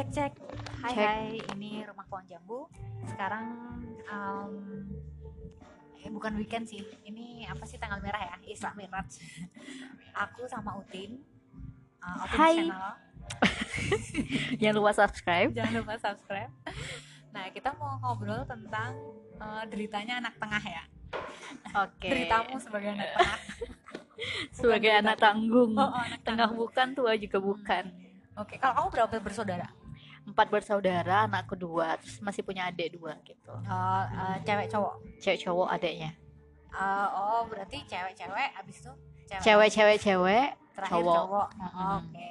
cek cek. Hai Cek. hai, ini rumah pohon jambu. Sekarang em, eh, bukan weekend sih. Ini apa sih tanggal merah ya? Isra Miraj. Aku sama Utin. uh, Utin Hai. Channel. Jangan lupa subscribe. Jangan lupa subscribe. Nah, kita mau ngobrol tentang eh, deritanya anak tengah ya. Oke. Deritamu sebagai anak tengah. Sebagai anak tanggung. Oh, oh, anak Tengah tengah. bukan, tua juga bukan. Oke, kalau kamu berapa bersaudara? Empat bersaudara, anak kedua, terus masih punya adik dua gitu. Eh, eh, cewek cowok. Cewek cowok adiknya. Eh, oh, berarti cewek-cewek abis itu cewek. Cewek cewek cewek. terakhir cowok. cowok. Mm-mm. Oke.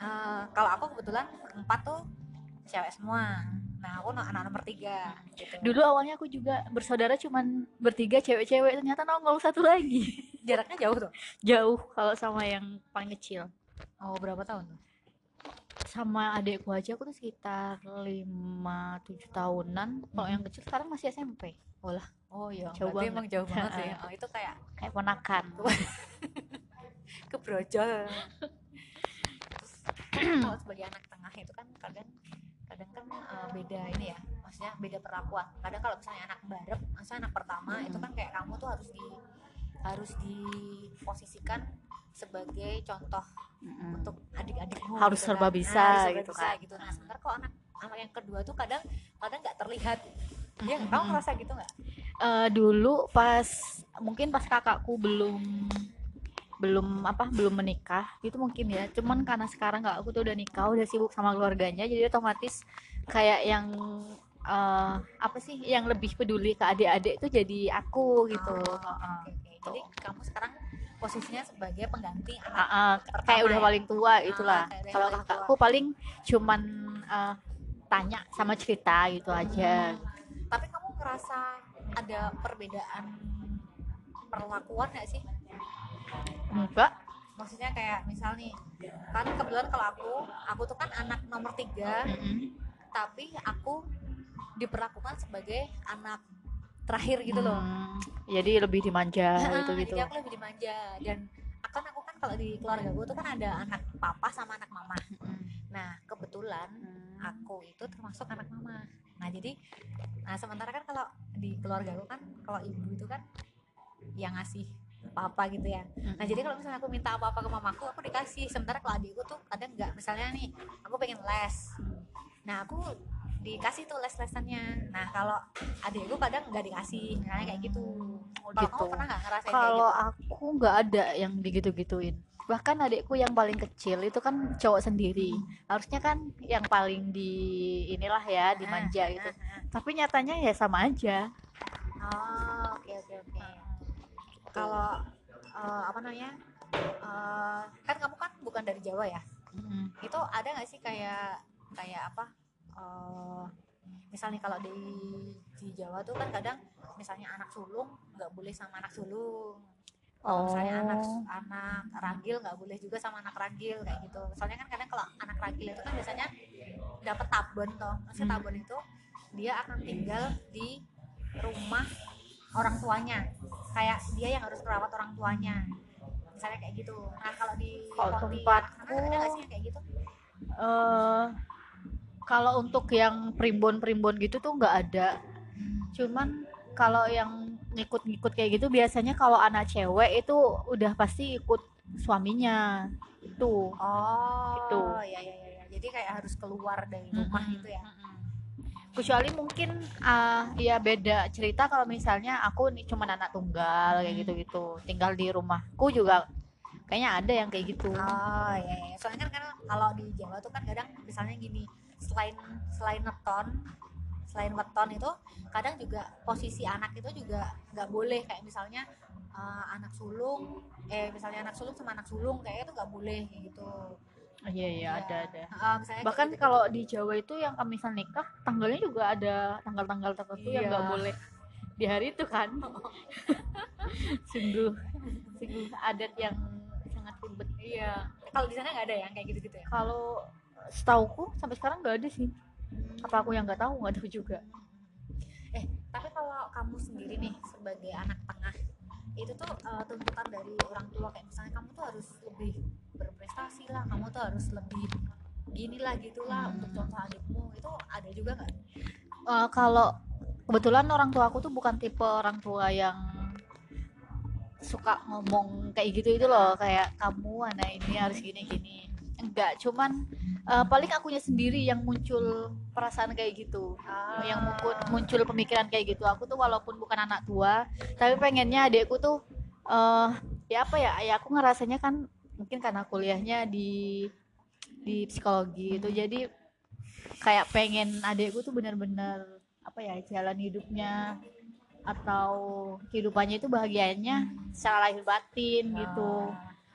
Eh, kalau aku kebetulan empat tuh cewek semua. Nah, aku anak nomor tiga. Gitu. Dulu awalnya aku juga bersaudara cuman bertiga cewek-cewek, ternyata nongol satu lagi. jaraknya jauh tuh. Jauh kalau sama yang paling kecil. Oh, berapa tahun tuh? Sama adikku aja aku tuh sekitar 5 7 tahunan. Kalau Hmm. yang kecil sekarang masih SMP. Oh iya, Jauh banget. emang jauh banget sih. Oh, itu kayak Kayak ponakan. kebrojol. Kalau sebagai anak tengah itu kan kadang kadang kan eh, beda ini ya maksudnya beda perlakuan kadang kalau misalnya anak barep maksudnya anak pertama itu kan kayak kamu tuh harus di harus diposisikan sebagai contoh Mm-mm. untuk adik-adikmu Harus gitu serba kan. bisa Nah, serba gitu bisa kan. gitu nah sementara kalau anak anak yang kedua tuh kadang kadang nggak terlihat ya Mm-mm. kamu ngerasa gitu nggak Eh, dulu pas mungkin pas kakakku belum belum apa belum menikah itu mungkin ya cuman karena sekarang kakakku tuh udah nikah udah sibuk sama keluarganya jadi otomatis kayak yang eh, apa sih yang lebih peduli ke adik-adik itu jadi aku gitu Oh, Heeh. oke, oke. jadi kamu sekarang posisinya sebagai pengganti anak Ah, ah, pertama kayak udah ya? paling tua itulah. kayak udah kalau kakakku paling cuman eh, tanya sama cerita gitu aja. Tapi kamu ngerasa ada perbedaan perlakuan nggak sih? Enggak. Maksudnya kayak misal nih kan kebetulan kalau aku aku tuh kan anak nomor tiga Mm-mm. tapi aku diperlakukan sebagai anak terakhir gitu loh. Hmm, jadi lebih dimanja gitu gitu jadi aku lebih dimanja. Dan akan aku kan kalau di keluarga gue tuh kan ada anak papa sama anak mama. Nah kebetulan aku itu termasuk anak mama. Nah jadi nah sementara kan kalau di keluarga gue kan kalau ibu itu kan yang ngasih apa-apa gitu ya. Nah jadi kalau misalnya aku minta apa-apa ke mamaku aku dikasih. Sementara kalau adikku tuh kadang nggak. Misalnya nih aku pengen les. Nah aku dikasih tuh les-lesannya nah kalau adikku kadang nggak dikasih misalnya kayak gitu Oh, kalau gitu. kamu pernah nggak ngerasain Kalau kayak aku nggak ada yang digitu-gituin. Bahkan adikku yang paling kecil itu kan cowok sendiri. Harusnya kan yang paling di inilah ya gitu dimanja Ah, gitu. ah, ah. Tapi nyatanya ya sama aja. oh oke oke oke kalau eh, apa namanya eh, kan kamu kan bukan dari Jawa ya Mm. itu ada nggak sih kayak kayak apa eh misalnya kalau di di Jawa tuh kan kadang misalnya anak sulung nggak boleh sama anak sulung. Kalau misalnya anak Oh. anak ragil nggak boleh juga sama anak ragil kayak gitu. Soalnya kan kadang kalau anak ragil itu kan biasanya dapat tabon toh. Maksudnya Hmm. tabon itu dia akan tinggal di rumah orang tuanya. Kayak dia yang harus merawat orang tuanya. Misalnya kayak gitu. Nah kalau di Kalau tempatku- ada nggak sih yang kayak gitu? Eh, kalau untuk yang primbon-primbon gitu tuh nggak ada. Cuman kalau yang ngikut-ngikut kayak gitu biasanya kalau anak cewek itu udah pasti ikut suaminya. Itu. Oh, Gitu. ya ya ya ya. Jadi kayak harus keluar dari rumah Mm-mm, gitu ya. mm-mm. Kecuali mungkin ah, ya beda cerita kalau misalnya aku nih cuma anak tunggal kayak gitu-gitu. Tinggal di rumahku juga kayaknya ada yang kayak gitu. Oh, ya ya. Soalnya kan, kan kalau di Jawa tuh kan kadang misalnya gini, selain selain neton, selain weton itu kadang juga posisi anak itu juga nggak boleh kayak misalnya eh, anak sulung, eh misalnya anak sulung sama anak sulung kayak itu nggak boleh gitu. Iya iya Iya. ada ada. Eh, misalnya Bahkan gitu. kalau di Jawa itu yang kami misal nikah tanggalnya juga ada tanggal-tanggal tertentu yang Iya. nggak boleh di hari itu kan. sungguh sungguh adat yang sangat ribet. iya. Kalau di sana nggak ada yang kayak gitu-gitu ya. Kalau setauku sampai sekarang nggak ada sih. Apa aku yang nggak tahu nggak tahu juga. Eh, tapi kalau kamu sendiri nih sebagai anak tengah, itu tuh eh, tuntutan dari orang tua kayak misalnya kamu tuh harus lebih berprestasi lah, kamu tuh harus lebih ginilah gitulah Hmm. untuk contoh adikmu itu ada juga nggak Eh, kalau kebetulan orang tua aku tuh bukan tipe orang tua yang suka ngomong kayak gitu itu loh kayak kamu anak ini harus gini gini enggak cuman eh, paling akunya sendiri yang muncul perasaan kayak gitu. Yang muncul, muncul pemikiran kayak gitu. Aku tuh walaupun bukan anak tua tapi pengennya adekku tuh eh ya apa ya ya aku ngerasanya kan mungkin karena kuliahnya di di psikologi itu. Jadi kayak pengen adekku tuh benar-benar apa ya jalan hidupnya atau kehidupannya itu bahagianya secara lahir batin gitu.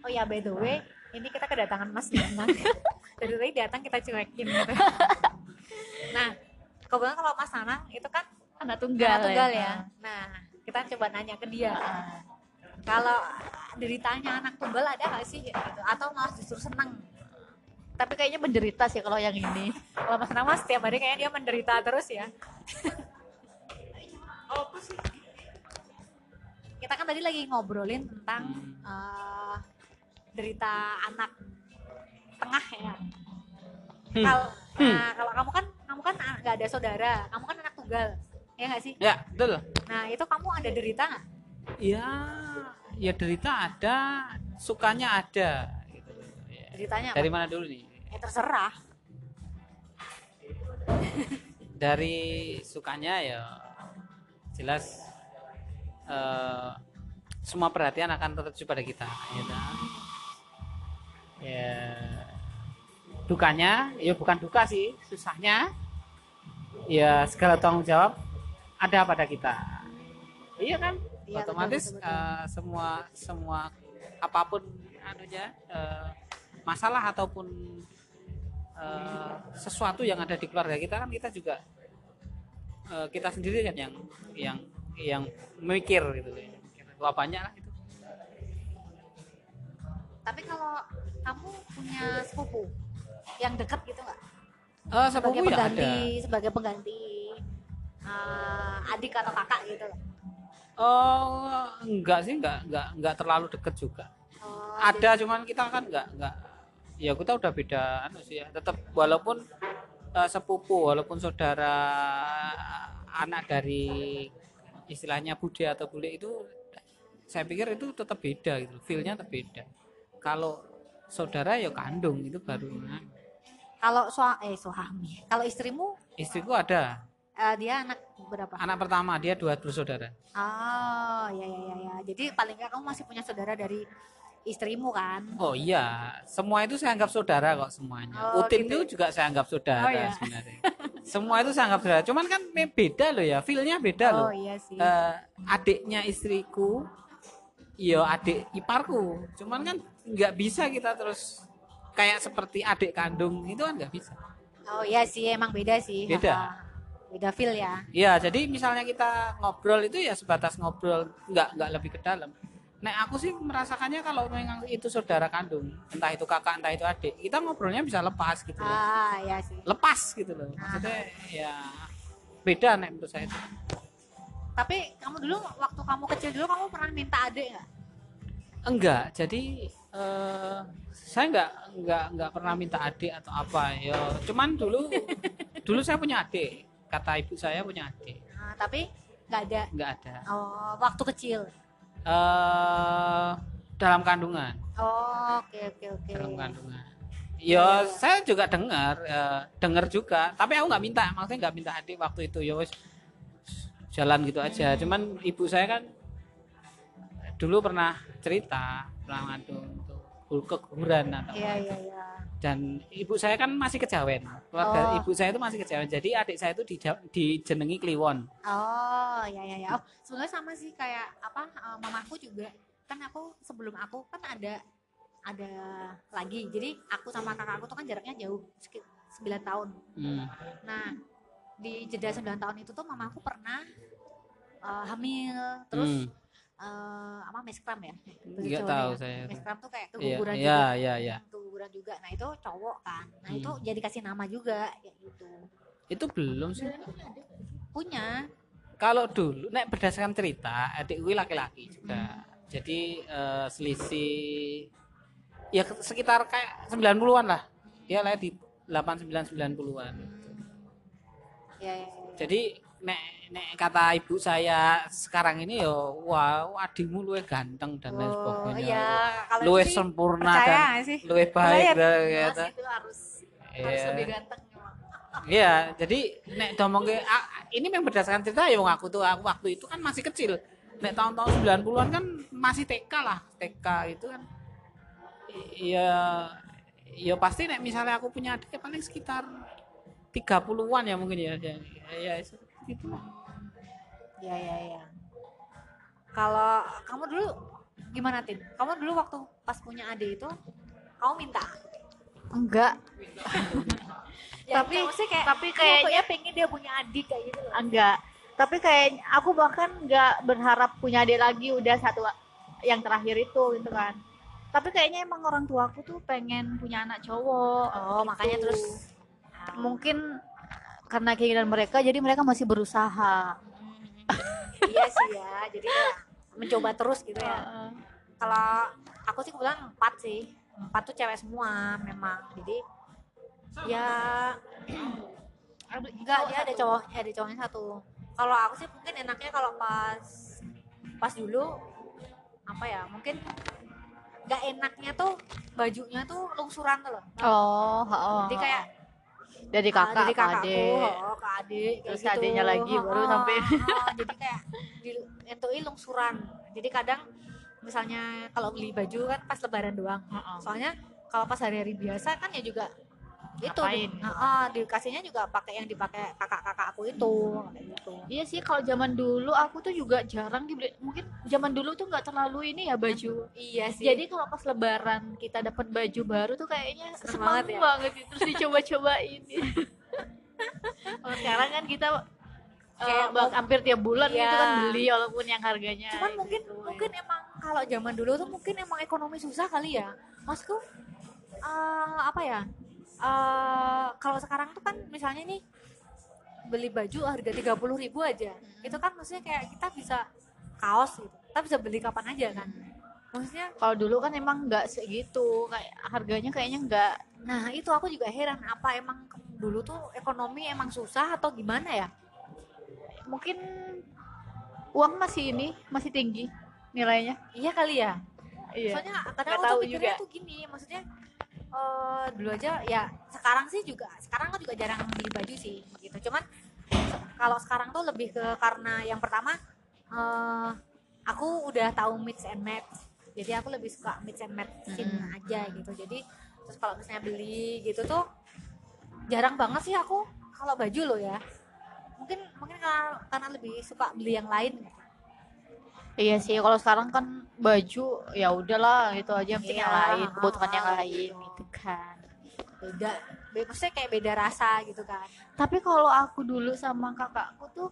Oh ya by the way ini kita kedatangan Mas Danang dari tadi datang kita cuekin gitu. Nah kebetulan kalau Mas Danang itu kan anak tunggal, anak tunggal ya. ya. Nah kita coba nanya ke dia. Ah. kalau deritanya anak tunggal ada nggak sih? Gitu. Atau malah justru seneng? Tapi kayaknya menderita sih kalau yang ini. Kalau Mas mas setiap hari kayaknya dia menderita terus ya. Kita kan tadi lagi ngobrolin tentang eh, derita anak tengah ya Hmm. kalau Hmm. nah, kalau kamu kan kamu kan an- nggak ada saudara kamu kan anak tunggal ya nggak sih Ya, betul. nah itu kamu ada derita nggak Ya, ya derita ada, sukanya ada. Gitu. Ya. deritanya Dari apa? mana dulu nih? ya terserah Dari sukanya ya jelas eh, semua perhatian akan tertuju pada kita. Gitu. Ya, dukanya ya bukan duka sih, susahnya ya segala tanggung jawab ada pada kita. Iya kan? Iya, betul, otomatis betul, betul. eh, semua semua apa pun anunya eh, masalah ataupun eh, sesuatu yang ada di keluarga kita kan kita juga eh, kita sendiri kan yang yang yang mikir gitu wah banyak lah itu tapi kalau kamu punya sepupu yang dekat gitu nggak? Eh, sebagai sepupu ya pengganti ada. sebagai pengganti eh, adik atau kakak gitu oh enggak sih enggak enggak enggak terlalu deket juga. Oh, ada cuman kita kan enggak enggak ya kita udah beda anu sih ya tetap walaupun eh, sepupu walaupun saudara anak dari istilahnya bude atau bule itu saya pikir itu tetap beda gitu feelnya tetap beda. Kalau saudara ya kandung itu baru nah, kalau sua eh suami kalau istrimu? Istriku ada. Eh, dia anak berapa? Anak pertama dia dua bersaudara oh ya ya ya ya. Jadi paling nggak kamu masih punya saudara dari istrimu kan? Oh iya semua itu saya anggap saudara kok semuanya. Oh, utin gitu. itu juga saya anggap saudara Oh, iya. sebenarnya. Semua itu saya anggap saudara. Cuman kan beda loh ya feelnya beda loh. Oh iya sih. Eh, adiknya istriku iya adik iparku. Cuman kan nggak bisa kita terus kayak seperti adik kandung itu kan nggak bisa. Oh iya sih emang beda sih. Beda. Beda feel ya. Ya jadi misalnya kita ngobrol itu ya sebatas ngobrol nggak nggak lebih ke dalam. Nah aku sih merasakannya kalau memang itu saudara kandung entah itu kakak entah itu adik kita ngobrolnya bisa lepas gitu loh. Ah iya sih. Lepas gitu loh. Maksudnya ya beda nek menurut saya itu. tapi kamu dulu waktu kamu kecil dulu kamu pernah minta adik nggak? Enggak jadi eh, saya enggak enggak enggak pernah minta adik atau apa ya. Cuman dulu dulu saya punya adik. Kata ibu saya punya adik. Nah, tapi nggak ada? Enggak ada. Oh, waktu kecil? Eh dalam kandungan. Oh oke oke oke. Dalam kandungan. Ya saya juga dengar eh, dengar juga. Tapi aku nggak minta maksudnya nggak minta adik waktu itu. Ya jalan gitu aja. Cuman ibu saya kan dulu pernah cerita pernah ngandung untuk keguguran atau iya iya iya dan ibu saya kan masih kejawen keluarga Oh. ibu saya itu masih kejawen jadi adik saya itu dija- dijenengi kliwon Oh ya ya ya. Oh, sebenarnya sama sih kayak apa eh, mamaku juga kan aku sebelum aku kan ada ada lagi. Jadi aku sama kakakku tuh kan jaraknya jauh sekit 9 tahun. Hmm. Nah, di jeda 9 tahun itu tuh mamaku pernah eh, hamil terus Hmm. Eh, apa meskram ya? Bahasa nggak Jawanya tahu ya. saya Meskram tuh kayak iya keguguran iya juga. iya iya Keguguran juga. Nah, itu cowok kan. Nah, itu Hmm. jadi kasih nama juga kayak gitu. itu belum sih Punya. kalau dulu nek berdasarkan cerita adik gue laki-laki juga jadi eh, selisih ya sekitar kayak 90-an lah ya lah di 89 90-an. ya, ya, ya. Jadi nek nek kata ibu saya sekarang ini yo wow adikmu luwe ganteng dan lain Oh, sebagainya. iya, kalau luwe sempurna dan luwe baik dan Mas gitu. itu harus harus Iya. lebih ganteng. Iya, jadi nek domong ke ah, ini memang berdasarkan cerita ya aku tuh aku waktu itu kan masih kecil. Nek tahun-tahun 90-an kan masih TK lah, TK itu kan. Iya ya pasti nek misalnya aku punya adik ya paling sekitar 30-an ya mungkin ya. Ya, ya itu lah. Ya ya ya kalau kamu dulu gimana tin kamu dulu waktu pas punya adik itu kamu minta Enggak, ya, Tapi- maksudnya kayak tapi "Aku kayaknya- pengen dia punya adik kayak gitu loh enggak. Tapi kayak aku bahkan enggak berharap punya adik lagi udah satu yang terakhir itu gitu kan. Tapi kayaknya emang orang tua aku tuh pengen punya anak cowok. oh makanya Gitu. terus mungkin karena keinginan mereka jadi mereka masih berusaha. Iya sih ya jadi ya mencoba terus gitu ya. Kalau aku sih kebetulan empat sih. Empat tuh cewek semua memang. Jadi ya enggak dia ada cowok ada cowoknya satu. Kalau aku sih mungkin enaknya kalau pas pas dulu apa ya mungkin nggak enaknya tuh bajunya tuh lungsuran tuh loh. Oh, heeh. jadi kayak dari ah, kakak dari ke kakakku. Adik. oh, ke adik Terus gitu. adiknya lagi baru Oh, sampai oh, jadi kayak di entui lungsuran. Jadi kadang misalnya kalau beli baju kan pas lebaran doang. Soalnya kalau pas hari-hari biasa kan ya juga itu Ngapain? di, Heeh, dikasihnya juga pakai yang dipakai kakak-kakak aku itu kayak gitu Iya sih kalau zaman dulu aku tuh juga jarang dibeli. Mungkin zaman dulu tuh nggak terlalu ini ya baju. iya sih Jadi kalau pas lebaran kita dapat baju baru tuh kayaknya Seneng banget ya? gitu. Terus dicoba-cobain. kalau sekarang kan kita eh, Kayak bak- hampir tiap bulan Iya. gitu kan beli walaupun yang harganya cuman mungkin gitu, mungkin emang kalau zaman dulu tuh mungkin emang ekonomi susah kali ya maksudku eh, apa ya eh kalau sekarang tuh kan misalnya nih beli baju harga tiga puluh ribu aja. Itu kan maksudnya kayak kita bisa kaos gitu. Kita bisa beli kapan aja kan. Maksudnya kalau dulu kan emang nggak segitu kayak harganya kayaknya nggak. Nah itu aku juga heran apa emang dulu tuh ekonomi emang susah atau gimana ya? Mungkin uang masih ini masih tinggi nilainya. Iya kali ya. Iya. Soalnya kadang aku tuh pikirnya juga. tuh gini maksudnya eh dulu aja ya sekarang sih juga sekarang aku juga jarang beli baju sih gitu. Cuman kalau sekarang tuh lebih ke karena yang pertama eh aku udah tahu mix and match. Jadi aku lebih suka mix and matchin Mm. aja gitu. Jadi terus kalau misalnya beli gitu tuh jarang banget sih aku kalau baju lo ya. Mungkin mungkin karena, karena lebih suka beli yang lain Iya sih, kalau sekarang kan baju ya udahlah itu aja yang penting yang Iya, lain, kebutuhan yang ah, lain gitu. Gitu kan. beda. Be- maksudnya kayak beda rasa gitu kan. Tapi kalau aku dulu sama kakakku tuh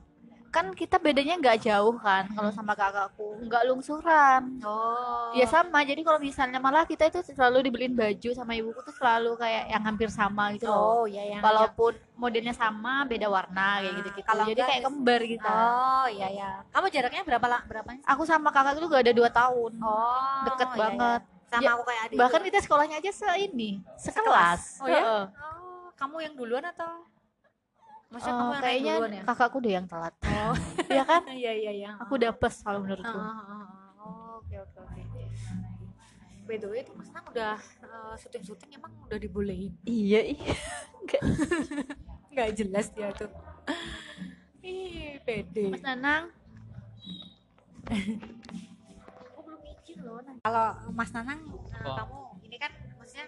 kan kita bedanya nggak jauh kan kalau sama kakakku. Nggak lungsuran. Oh. Ya sama. Jadi kalau misalnya malah kita itu selalu dibeliin baju sama ibuku tuh selalu kayak yang hampir sama gitu loh. Oh ya yang walaupun modelnya sama beda warna kayak Ah, gitu gitu kalau jadi kayak kembar gitu. Oh iya ya kamu jaraknya berapa lah berapa aku sama kakak itu gak ada dua tahun. Oh Deket iya, banget. iya. Sama Ya, aku kayak adik bahkan juga. kita sekolahnya aja se ini Sekelas? sekelas? Oh ya? Oh kamu yang duluan atau? Maksudnya Eh, kamu yang kayaknya duluan ya? kakakku deh yang telat. Oh. Ya kan? Iya iya iya. Aku udah plus kalau menurutku. Oh, oke oke oke. By the way itu mas Nang udah eh, syuting-syuting emang udah dibolehin? Iya iya nggak jelas dia tuh. Ih pede. Mas Nanang loh Nan. kalau Mas Nanang Oh. kamu ini kan maksudnya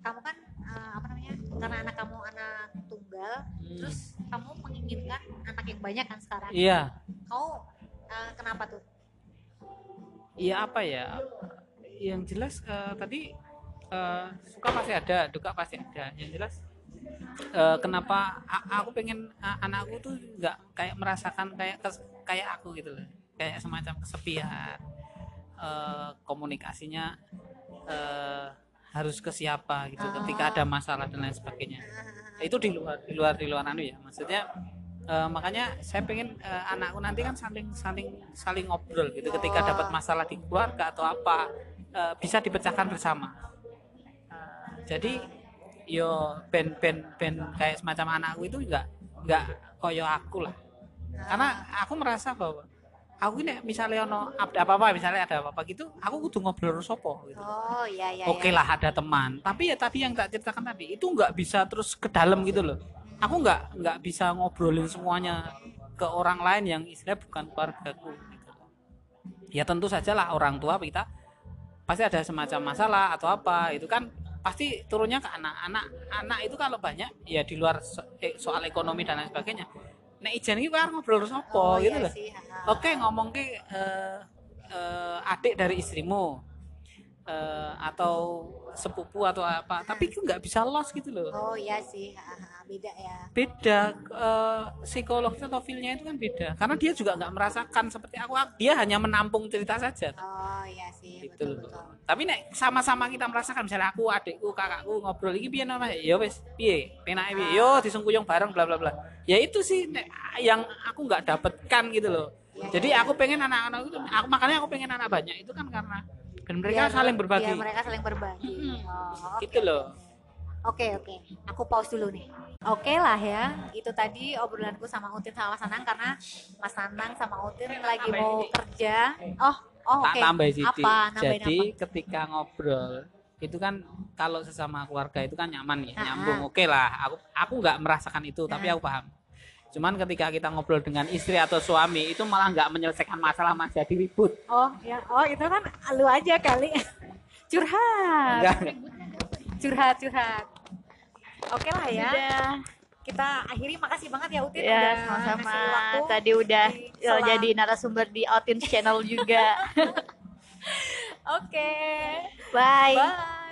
kamu kan eh, apa namanya karena anak kamu anak tunggal Hmm. terus kamu menginginkan anak yang banyak kan sekarang Iya, kamu eh, kenapa tuh iya apa ya? Yang jelas eh, tadi eh, suka pasti ada, duka pasti ada. Yang jelas eh, kenapa a- aku pengen a- anakku tuh nggak kayak merasakan kayak kes- kayak aku gitu loh, kayak semacam kesepian. Eh, komunikasinya eh, harus ke siapa gitu ketika ada masalah dan lain sebagainya. itu di luar di luar di luar anu ya maksudnya eh, makanya saya pengen eh, anakku nanti kan saling saling saling ngobrol gitu ketika dapat masalah di keluarga atau apa eh, bisa dipecahkan bersama Eh, jadi yo ben ben ben kayak semacam anakku itu enggak enggak koyo aku lah karena aku merasa bahwa aku ini misalnya ono ada apa-apa misalnya ada apa-apa gitu aku kudu ngobrol sopo gitu. Oh iya iya oke lah ada teman. Tapi ya tadi yang tak ceritakan tadi itu nggak bisa terus ke dalam gitu loh. Aku nggak nggak bisa ngobrolin semuanya ke orang lain yang istilah bukan keluargaku gitu. ya tentu saja lah orang tua kita pasti ada semacam masalah atau apa itu kan. Pasti turunnya ke anak-anak. Anak itu kalau banyak ya di luar so- eh, soal ekonomi dan lain sebagainya nek ijen iki kan ngobrol sopo Oh, gitu iya loh oke ngomong ke eh, eh, adik dari istrimu eh, atau sepupu atau apa tapi itu nggak bisa los gitu loh. Oh iya sih. Ha, ha. beda ya. Beda eh, psikolognya atau feelnya itu kan beda. Karena dia juga nggak merasakan seperti aku. Dia hanya menampung cerita saja. Oh iya sih. Gitu betul loh. betul. Tapi nek sama-sama kita merasakan misalnya aku adikku kakakku ngobrol iki piye namanya ya wes piye? Penake piye? Yo disungkuyung bareng bla bla bla. Ya itu sih nek, yang aku nggak dapatkan gitu loh. Jadi aku pengen anak-anak itu aku makanya aku pengen anak banyak itu kan karena dan mereka Biar- saling berbagi biar mereka saling berbagi Mm-mm. oh, oke, gitu loh Oke oke, aku pause dulu nih. Oke lah ya, itu tadi obrolanku sama Utin sama Mas Anang karena Mas Anang sama Utin lagi mau kerja. Oh oh oke. tambah sih Apa? Jadi ketika ngobrol itu kan kalau sesama keluarga itu kan nyaman ya Ah, nyambung oke lah aku aku nggak merasakan itu tapi Ah. aku paham cuman ketika kita ngobrol dengan istri atau suami itu malah nggak menyelesaikan masalah mas jadi ribut Oh ya, oh itu kan lu aja kali. curhat, Enggak. curhat, curhat. Oke lah ya, Udah. kita akhiri. Makasih banget ya Utin Ya, udah sama-sama. Tadi udah di ya, selang- jadi narasumber di Outins channel juga. Oke, Bye. bye.